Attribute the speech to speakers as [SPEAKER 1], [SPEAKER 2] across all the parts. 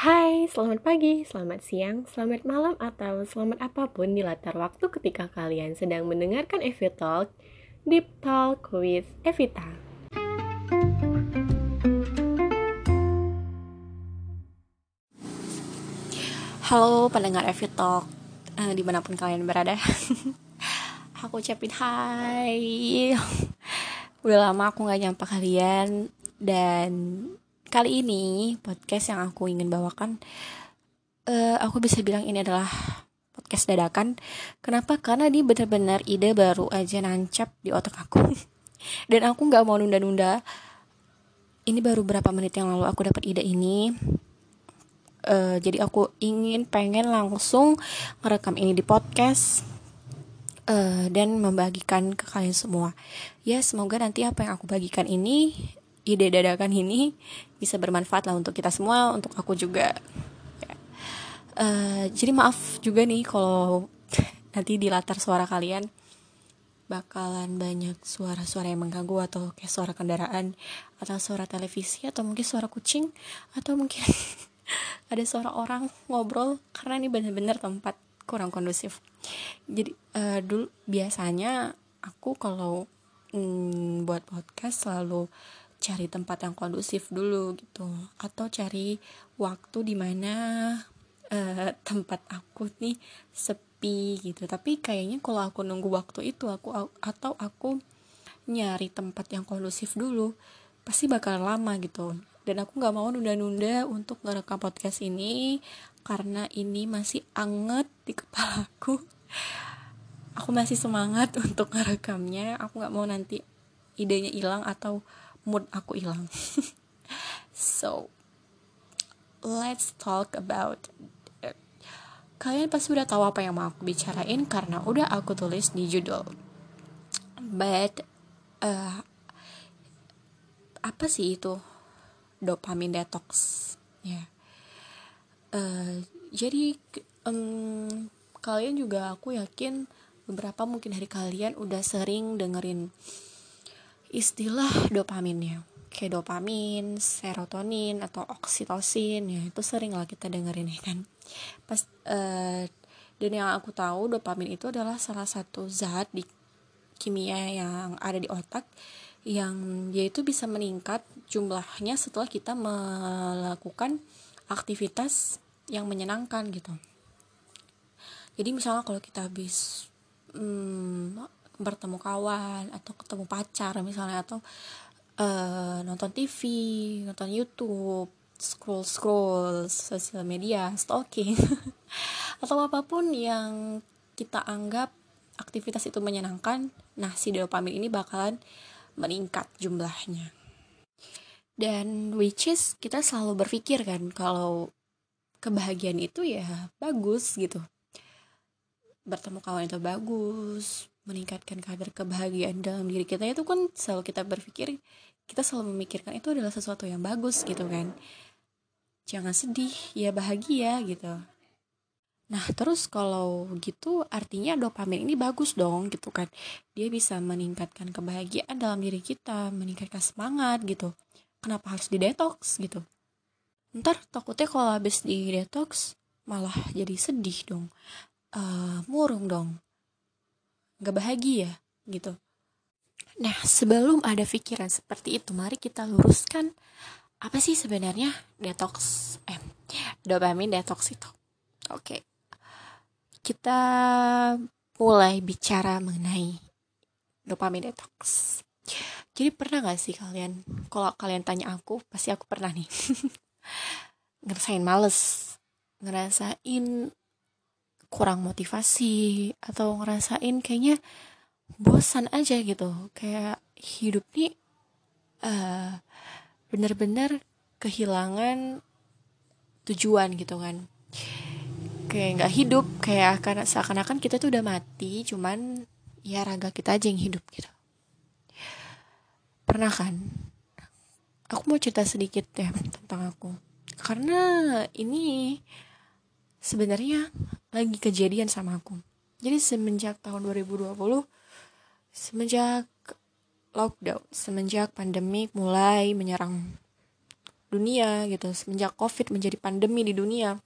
[SPEAKER 1] Hai, selamat pagi, selamat siang, selamat malam, atau selamat apa pun di latar waktu ketika kalian sedang mendengarkan Evi Talk, Deep Talk with Evita.
[SPEAKER 2] Halo pendengar Evi Talk, uh, di mana pun kalian berada. aku ucapin hai. Udah lama aku gak nyampe kalian dan kali ini podcast yang aku ingin bawakan uh, aku bisa bilang ini adalah podcast dadakan. Kenapa? Karena ini benar-benar ide baru aja nancap di otak aku. Dan aku nggak mau nunda-nunda. Ini baru berapa menit yang lalu aku dapat ide ini. Uh, jadi aku ingin pengen langsung merekam ini di podcast uh, dan membagikan ke kalian semua. Ya semoga nanti apa yang aku bagikan ini ide dadakan ini bisa bermanfaat lah untuk kita semua untuk aku juga. Uh, jadi maaf juga nih kalau nanti di latar suara kalian. Bakalan banyak suara-suara yang mengganggu atau kayak suara kendaraan atau suara televisi atau mungkin suara kucing atau mungkin ada suara orang ngobrol karena ini benar-benar tempat kurang kondusif. Jadi uh, dulu biasanya aku kalau mm, buat podcast selalu cari tempat yang kondusif dulu gitu. Atau cari waktu di mana uh, tempat aku nih sepi gitu. Tapi kayaknya kalau aku nunggu waktu itu aku atau aku nyari tempat yang kondusif dulu pasti bakal lama gitu. Dan aku nggak mau nunda-nunda untuk ngerekam podcast ini karena ini masih anget di kepala aku. Aku masih semangat untuk ngerekamnya. Aku nggak mau nanti idenya hilang atau mood aku hilang so let's talk about it. kalian pasti udah tahu apa yang mau aku bicarain karena udah aku tulis di judul but uh, apa sih itu dopamin detox ya yeah. uh, jadi um, kalian juga aku yakin beberapa mungkin dari kalian udah sering dengerin istilah dopaminnya. Kayak dopamin, serotonin atau oksitosin. Ya itu sering lah kita dengerin ya kan. Pas uh, dan yang aku tahu dopamin itu adalah salah satu zat di kimia yang ada di otak yang yaitu bisa meningkat jumlahnya setelah kita melakukan aktivitas yang menyenangkan gitu. Jadi misalnya kalau kita habis hmm, bertemu kawan atau ketemu pacar misalnya atau uh, nonton TV nonton YouTube scroll scroll sosial media stalking atau apa pun yang kita anggap aktivitas itu menyenangkan nah si dopamin ini bakalan meningkat jumlahnya. Dan which is kita selalu berpikir kan kalau kebahagiaan itu ya bagus gitu. Bertemu kawan itu bagus meningkatkan kadar kebahagiaan dalam diri kita. Itu kan selalu kita berpikir kita selalu memikirkan itu adalah sesuatu yang bagus gitu kan. Jangan sedih ya bahagia gitu. Nah terus kalau gitu artinya dopamin ini bagus dong gitu kan. Dia bisa meningkatkan kebahagiaan dalam diri kita meningkatkan semangat gitu. Kenapa harus di detox gitu? Ntar takutnya kalau habis di detox malah jadi sedih dong. Uh, murung dong gak bahagia gitu. Nah, sebelum ada pikiran seperti itu, mari kita luruskan apa sih sebenarnya detox eh dopamin detox itu. Oke. Kita mulai bicara mengenai dopamin detox. Jadi pernah gak sih kalian, kalau kalian tanya aku, pasti aku pernah nih. ngerasain males, ngerasain kurang motivasi atau ngerasain kayaknya bosan aja gitu. Kayak hidup nih uh, bener-bener kehilangan tujuan gitu kan. Kayak nggak hidup kayak karena seakan-akan kita tuh udah mati cuman ya raga kita aja yang hidup gitu. Pernah kan? Aku mau cerita sedikit ya tentang aku. Karena ini sebenarnya lagi kejadian sama aku. Jadi semenjak tahun 2020 semenjak lockdown semenjak pandemi mulai menyerang dunia gitu semenjak covid menjadi pandemi di dunia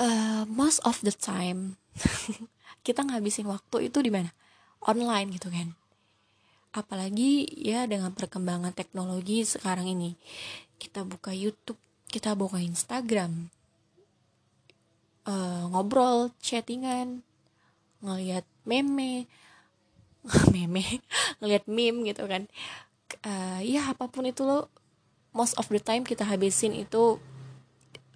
[SPEAKER 2] uh, most of the time kita ngabisin waktu itu di mana? Online gitu kan. Apalagi ya dengan perkembangan teknologi sekarang ini. Kita buka YouTube kita buka Instagram uh, ngobrol chattingan ngelihat meme meme ngelihat meme gitu kan. Uh, ya apa pun itu lo most of the time kita habisin itu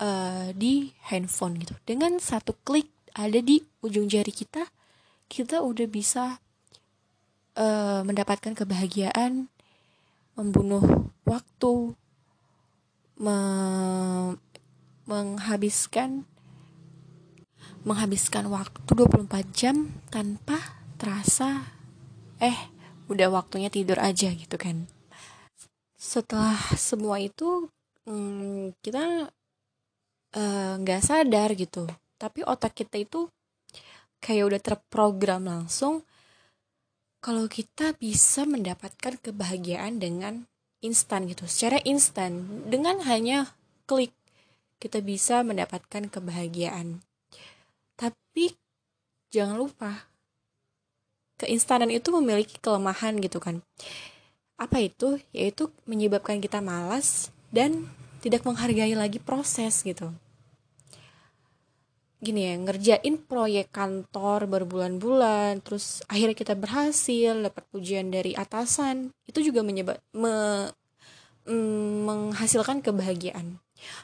[SPEAKER 2] uh, di handphone gitu. Dengan satu klik ada di ujung jari kita kita udah bisa uh, mendapatkan kebahagiaan, membunuh waktu, me menghabiskan menghabiskan waktu 24 jam tanpa terasa eh udah waktunya tidur aja gitu kan. Setelah semua itu hmm, kita eh, nggak uh, sadar gitu. Tapi otak kita itu kayak udah terprogram langsung kalau kita bisa mendapatkan kebahagiaan dengan instan gitu. Secara instan dengan hanya klik kita bisa mendapatkan kebahagiaan tapi jangan lupa keinstanan itu memiliki kelemahan gitu kan. Apa itu? Yaitu menyebabkan kita malas dan tidak menghargai lagi proses gitu. Gini ya ngerjain proyek kantor berbulan-bulan terus akhirnya kita berhasil dapat pujian dari atasan itu juga menyebab me, mm, menghasilkan kebahagiaan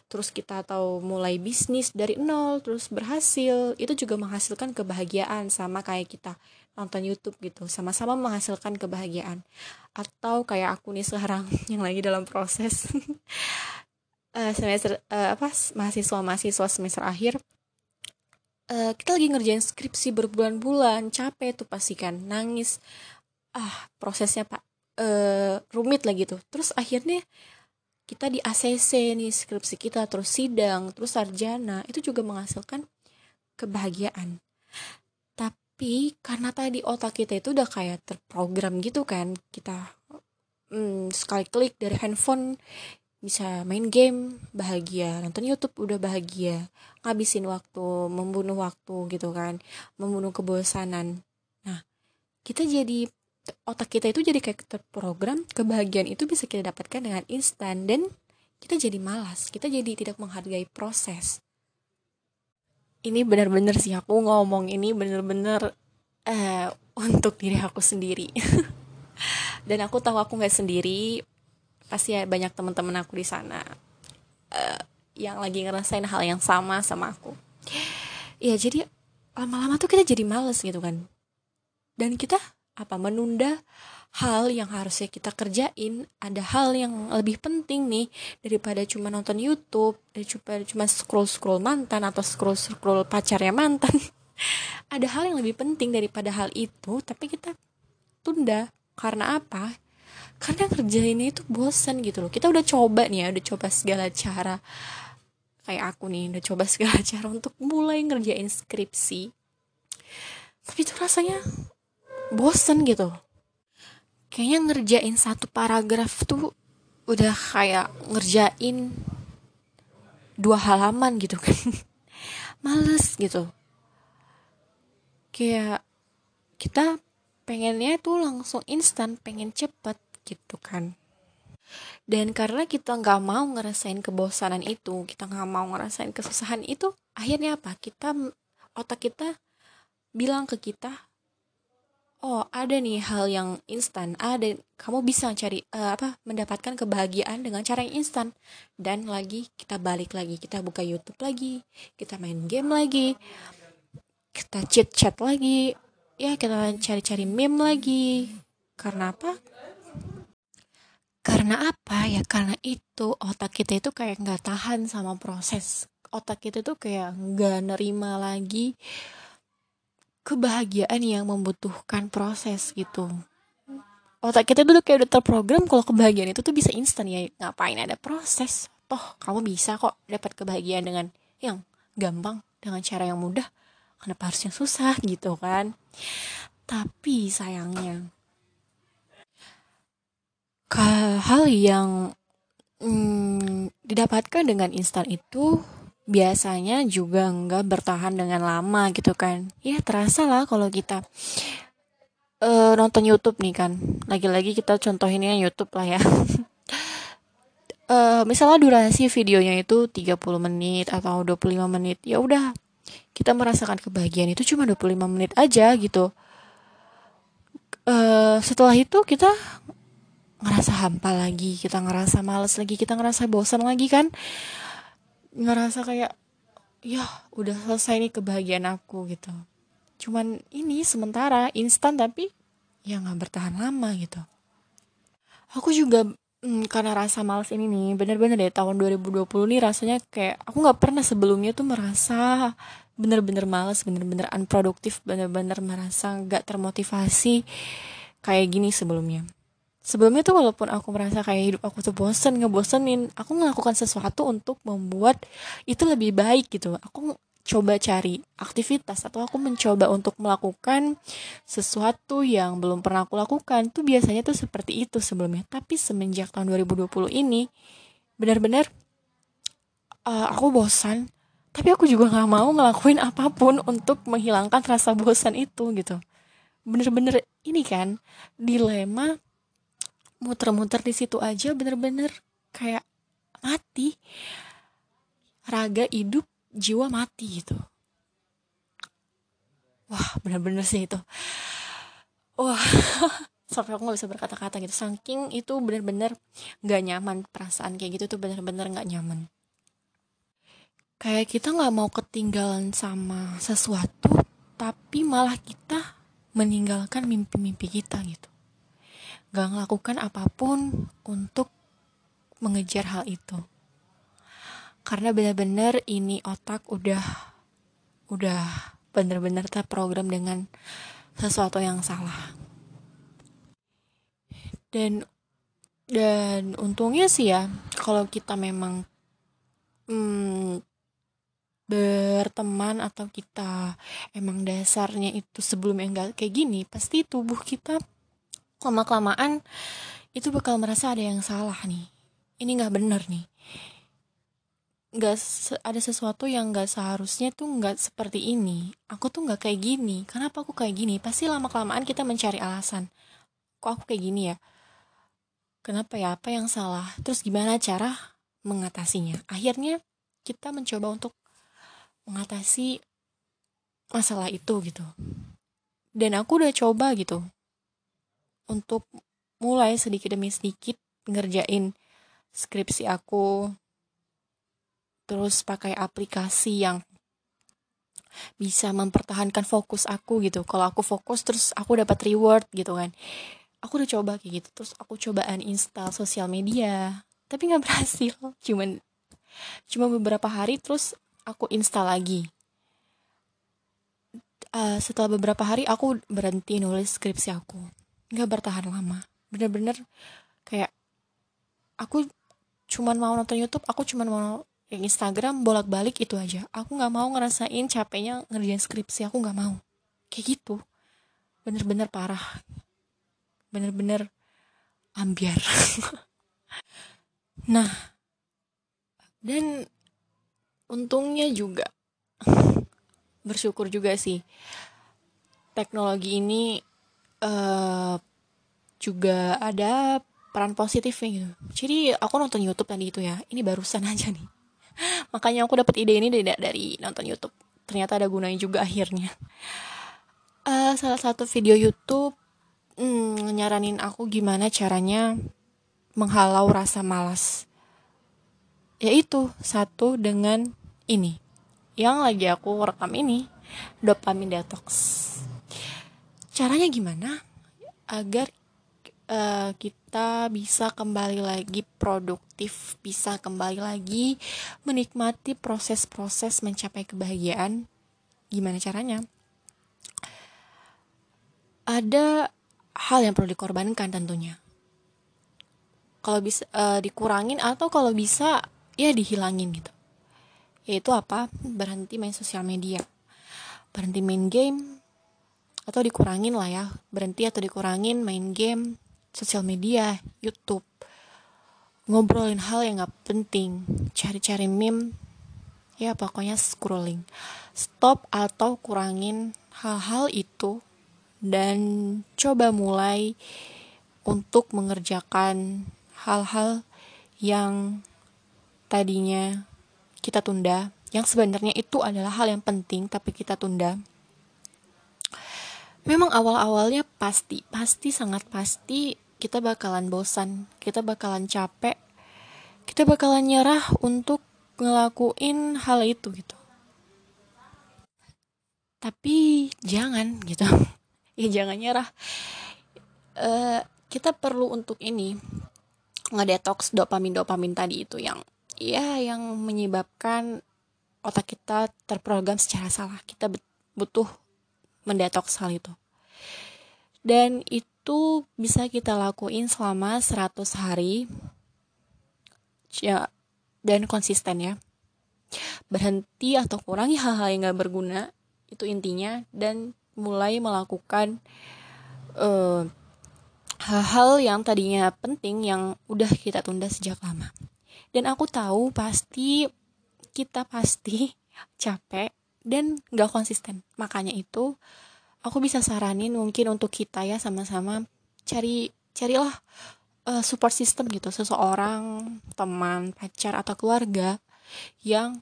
[SPEAKER 2] terus kita tahu mulai bisnis dari nol terus berhasil itu juga menghasilkan kebahagiaan sama kayak kita nonton YouTube gitu sama-sama menghasilkan kebahagiaan. Atau kayak aku nih sekarang yang lagi dalam proses uh, semester uh, apa mahasiswa mahasiswa semester akhir uh, kita lagi ngerjain skripsi berbulan-bulan capek tuh pasti kan nangis. Ah prosesnya pak uh, rumit lah gitu. Terus akhirnya kita di ACC nih skripsi kita terus sidang terus sarjana itu juga menghasilkan kebahagiaan. Tapi karena tadi otak kita itu udah kayak terprogram gitu kan kita hmm, sekali klik dari handphone bisa main game bahagia. Nonton YouTube udah bahagia. Ngabisin waktu membunuh waktu gitu kan membunuh kebosanan. Nah kita jadi otak kita itu jadi kayak terprogram kebahagiaan itu bisa kita dapatkan dengan instan dan kita jadi malas kita jadi tidak menghargai proses. Ini benar-benar sih aku ngomong ini benar-benar uh, untuk diri aku sendiri. Dan aku tahu aku nggak sendiri pasti ya banyak teman-teman aku di sana uh, yang lagi ngerasain hal yang sama sama aku. Ya jadi lama-lama tuh kita jadi males gitu kan. Dan kita apa menunda hal yang harusnya kita kerjain. Ada hal yang lebih penting nih daripada cuma nonton YouTube daripada cuma scroll scroll mantan atau scroll scroll pacarnya mantan. Ada hal yang lebih penting daripada hal itu tapi kita tunda. Karena apa? Karena kerjainnya itu bosan gitu loh. Kita udah coba nih ya udah coba segala cara. Kayak aku nih udah coba segala cara untuk mulai ngerjain skripsi. Tapi itu rasanya bosan gitu. Kayaknya ngerjain satu paragraf tuh udah kayak ngerjain dua halaman gitu kan. Males gitu. Kayak kita pengennya tuh langsung instan pengen cepet gitu kan. Dan karena kita nggak mau ngerasain kebosanan itu kita nggak mau ngerasain kesusahan itu akhirnya apa? Kita otak kita bilang ke kita oh ada nih hal yang instan. Ada kamu bisa cari uh, apa mendapatkan kebahagiaan dengan cara yang instan. Dan lagi kita balik lagi. Kita buka YouTube lagi. Kita main game lagi. Kita chat chat lagi. Ya kita cari-cari meme lagi. Karena apa? Karena apa? Ya karena itu. Otak kita itu kayak nggak tahan sama proses. Otak kita tuh kayak nggak nerima lagi kebahagiaan yang membutuhkan proses gitu. Otak kita tuh kayak udah terprogram kalau kebahagiaan itu tuh bisa instan ya. Ngapain ada proses? Toh kamu bisa kok dapat kebahagiaan dengan yang gampang dengan cara yang mudah. Kenapa harus yang susah gitu kan? Tapi sayangnya hal yang hmm, didapatkan dengan instan itu biasanya juga nggak bertahan dengan lama gitu kan. Ya terasa lah kalau kita uh, nonton YouTube nih kan. Lagi-lagi kita contohinnya YouTube lah ya. Uh, misalnya durasi videonya itu 30 menit atau 25 menit ya udah kita merasakan kebahagiaan itu cuma 25 menit aja gitu. Uh, setelah itu kita ngerasa hampa lagi kita ngerasa males lagi kita ngerasa bosan lagi kan ngerasa kayak ya udah selesai nih kebahagiaan aku gitu. Cuman ini sementara instan tapi ya nggak bertahan lama gitu. Aku juga hmm, karena rasa males ini nih bener-bener deh tahun 2020 nih rasanya kayak aku nggak pernah sebelumnya tuh merasa bener-bener males bener-bener unproduktif bener-bener merasa nggak termotivasi kayak gini sebelumnya sebelumnya tuh walaupun aku merasa kayak hidup aku tuh bosen ngebosenin aku melakukan sesuatu untuk membuat itu lebih baik gitu. Aku coba cari aktivitas atau aku mencoba untuk melakukan sesuatu yang belum pernah aku lakukan tuh biasanya tuh seperti itu sebelumnya. Tapi semenjak tahun 2020 ini benar-benar uh, aku bosan. Tapi aku juga nggak mau ngelakuin apa pun untuk menghilangkan rasa bosan itu gitu. Bener-bener ini kan dilema muter-muter di situ aja bener-bener kayak mati. Raga hidup jiwa mati gitu. Wah bener-bener sih itu. Wah sampai aku nggak bisa berkata-kata gitu. Saking itu bener-bener nggak nyaman perasaan kayak gitu tuh bener-bener nggak nyaman. Kayak kita nggak mau ketinggalan sama sesuatu tapi malah kita meninggalkan mimpi-mimpi kita gitu gak ngelakukan apa pun untuk mengejar hal itu. Karena benar-benar ini otak udah udah benar-benar terprogram dengan sesuatu yang salah. Dan dan untungnya sih ya kalau kita memang hmm, berteman atau kita emang dasarnya itu sebelumnya enggak kayak gini pasti tubuh kita lama kelamaan itu bakal merasa ada yang salah nih. Ini nggak bener nih. Nggak ada sesuatu yang nggak seharusnya tuh nggak seperti ini. Aku tuh nggak kayak gini. Kenapa aku kayak gini? Pasti lama kelamaan kita mencari alasan. Kok aku kayak gini ya? Kenapa ya? Apa yang salah? Terus gimana cara mengatasinya? Akhirnya kita mencoba untuk mengatasi masalah itu gitu. Dan aku udah coba gitu untuk mulai sedikit demi sedikit ngerjain skripsi aku terus pakai aplikasi yang bisa mempertahankan fokus aku gitu. Kalau aku fokus terus aku dapat reward gitu kan. Aku udah coba kayak gitu terus aku coba uninstall sosial media tapi nggak berhasil. Cuman cuma beberapa hari terus aku install lagi. Uh, setelah beberapa hari aku berhenti nulis skripsi aku nggak bertahan lama. Bener-bener kayak aku cuman mau nonton YouTube aku cuman mau yang Instagram bolak-balik itu aja. Aku nggak mau ngerasain capeknya ngerjain skripsi aku nggak mau. Kayak gitu. Bener-bener parah. Bener-bener ambiar. Nah dan untungnya juga bersyukur juga sih teknologi ini uh, juga ada peran positifnya gitu. Jadi aku nonton YouTube tadi itu ya. Ini barusan aja nih. Makanya aku dapat ide ini dari, dari nonton YouTube. Ternyata ada gunanya juga akhirnya. Uh, salah satu video YouTube hmm, nyaranin aku gimana caranya menghalau rasa malas. Yaitu satu dengan ini. Yang lagi aku rekam ini, dopamin detox caranya gimana agar uh, kita bisa kembali lagi produktif, bisa kembali lagi menikmati proses-proses mencapai kebahagiaan. Gimana caranya? Ada hal yang perlu dikorbankan tentunya. Kalau bisa uh, dikurangin atau kalau bisa ya dihilangin gitu. Yaitu apa? Berhenti main sosial media. Berhenti main game, atau dikurangin lah ya. Berhenti atau dikurangin main game sosial media YouTube. Ngobrolin hal yang gak penting. Cari-cari meme. Ya pokoknya scrolling. Stop atau kurangin hal-hal itu. Dan coba mulai untuk mengerjakan hal-hal yang tadinya kita tunda. Yang sebenarnya itu adalah hal yang penting tapi kita tunda memang awal-awalnya pasti pasti sangat pasti kita bakalan bosan, kita bakalan capek, kita bakalan nyerah untuk ngelakuin hal itu gitu. Tapi jangan gitu. ya jangan nyerah. Uh, kita perlu untuk ini ngedetox dopamin-dopamin tadi itu yang ya yang menyebabkan otak kita terprogram secara salah. Kita butuh mendetoks hal itu. Dan itu bisa kita lakuin selama 100 hari. Ya dan konsisten ya. Berhenti atau kurangi hal-hal yang gak berguna itu intinya dan mulai melakukan eh, hal-hal yang tadinya penting yang udah kita tunda sejak lama. Dan aku tahu pasti kita pasti capek dan gak konsisten. Makanya itu aku bisa saranin mungkin untuk kita ya sama-sama cari carilah uh, support system gitu. Seseorang teman pacar atau keluarga yang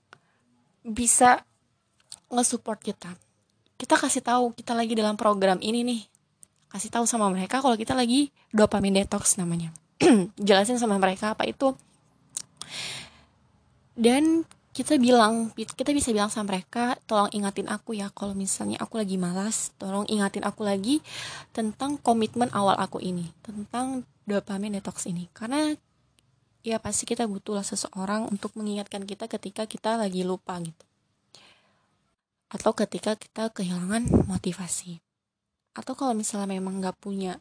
[SPEAKER 2] bisa nge-support kita. Kita kasih tahu kita lagi dalam program ini nih. Kasih tahu sama mereka kalau kita lagi dopamin detox namanya. Jelasin sama mereka apa itu. Dan kita bilang kita bisa bilang sama mereka tolong ingatin aku ya kalau misalnya aku lagi malas. Tolong ingatin aku lagi tentang komitmen awal aku ini tentang dopamin detox ini. Karena ya pasti kita butuh lah seseorang untuk mengingatkan kita ketika kita lagi lupa gitu. Atau ketika kita kehilangan motivasi. Atau kalau misalnya memang nggak punya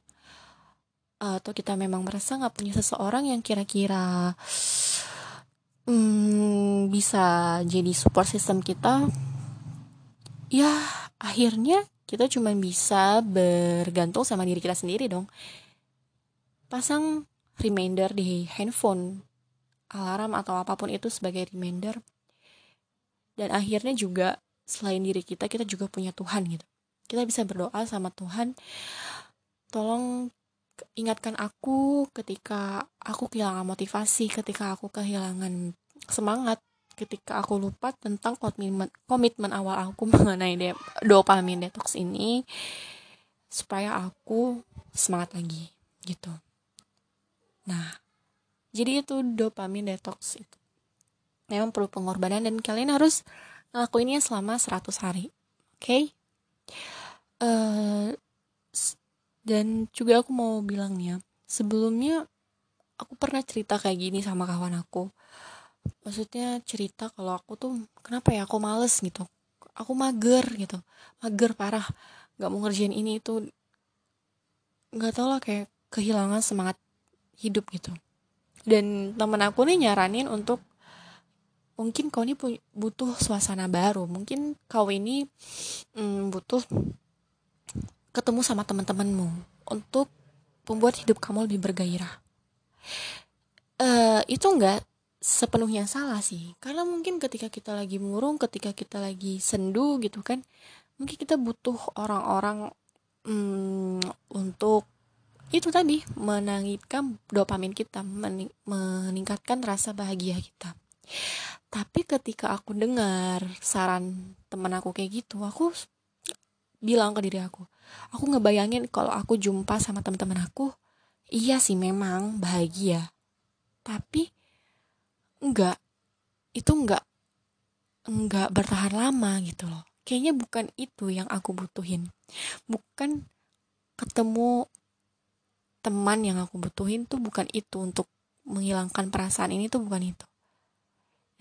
[SPEAKER 2] atau kita memang merasa nggak punya seseorang yang kira-kira hmm, bisa jadi support system kita. Ya akhirnya kita cuma bisa bergantung sama diri kita sendiri dong. Pasang reminder di handphone alarm atau apa pun itu sebagai reminder. Dan akhirnya juga selain diri kita kita juga punya Tuhan gitu. Kita bisa berdoa sama Tuhan tolong ingatkan aku ketika aku kehilangan motivasi, ketika aku kehilangan semangat, ketika aku lupa tentang komitmen komitmen awal aku mengenai de dopamin detox ini supaya aku semangat lagi gitu. Nah, jadi itu dopamin detox itu. Memang perlu pengorbanan dan kalian harus ngelakuinnya selama 100 hari. Oke? Okay? Uh, eh, dan juga aku mau bilangnya sebelumnya aku pernah cerita kayak gini sama kawan aku. Maksudnya cerita kalau aku tuh kenapa ya aku males gitu? Aku mager gitu mager parah nggak mau ngerjain ini itu nggak tau lah kayak kehilangan semangat hidup gitu. Dan temen aku nih nyaranin untuk mungkin kau ini butuh suasana baru. Mungkin kau ini mm, butuh ketemu sama teman-temanmu untuk membuat hidup kamu lebih bergairah. Uh, itu enggak sepenuhnya salah sih, karena mungkin ketika kita lagi murung, ketika kita lagi sendu gitu kan, mungkin kita butuh orang-orang um, untuk itu tadi menangitkan dopamin kita, meningkatkan rasa bahagia kita. Tapi ketika aku dengar saran teman aku kayak gitu, aku bilang ke diri aku aku ngebayangin kalau aku jumpa sama teman-teman aku iya sih memang bahagia. Tapi enggak itu enggak enggak bertahan lama gitu loh. Kayaknya bukan itu yang aku butuhin. Bukan ketemu teman yang aku butuhin tuh bukan itu. Untuk menghilangkan perasaan ini tuh bukan itu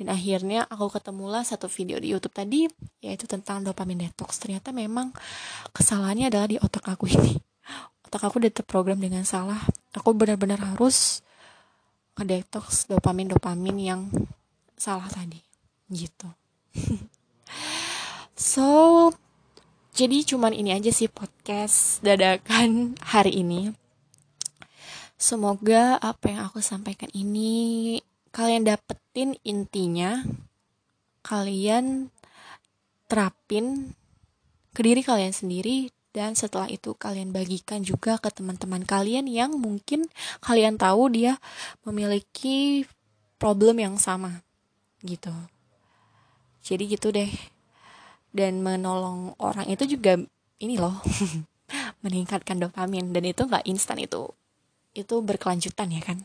[SPEAKER 2] dan akhirnya aku ketemulah satu video di YouTube tadi yaitu tentang dopamin detox ternyata memang kesalahannya adalah di otak aku ini. Otak aku udah terprogram dengan salah. Aku benar-benar harus ngedetox dopamin dopamin yang salah tadi. Gitu. So jadi cuman ini aja sih podcast dadakan hari ini. Semoga apa yang aku sampaikan ini kalian dapetin intinya kalian terapin ke diri kalian sendiri dan setelah itu kalian bagikan juga ke teman-teman kalian yang mungkin kalian tahu dia memiliki problem yang sama gitu. Jadi gitu deh. Dan menolong orang itu juga ini loh meningkatkan dopamin. Dan itu nggak instan itu itu berkelanjutan ya kan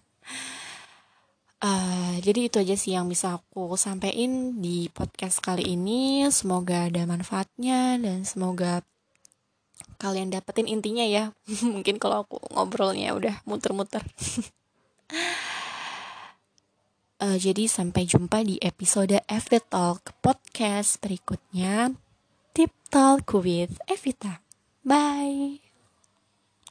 [SPEAKER 2] uh, jadi itu aja sih yang bisa aku sampaikan di podcast kali ini. Semoga ada manfaatnya dan semoga kalian dapetin intinya ya. Mungkin kalau aku ngobrolnya udah muter-muter. Uh, jadi sampai jumpa di episode Evita Talk podcast berikutnya. Tip Talk with Evita. Bye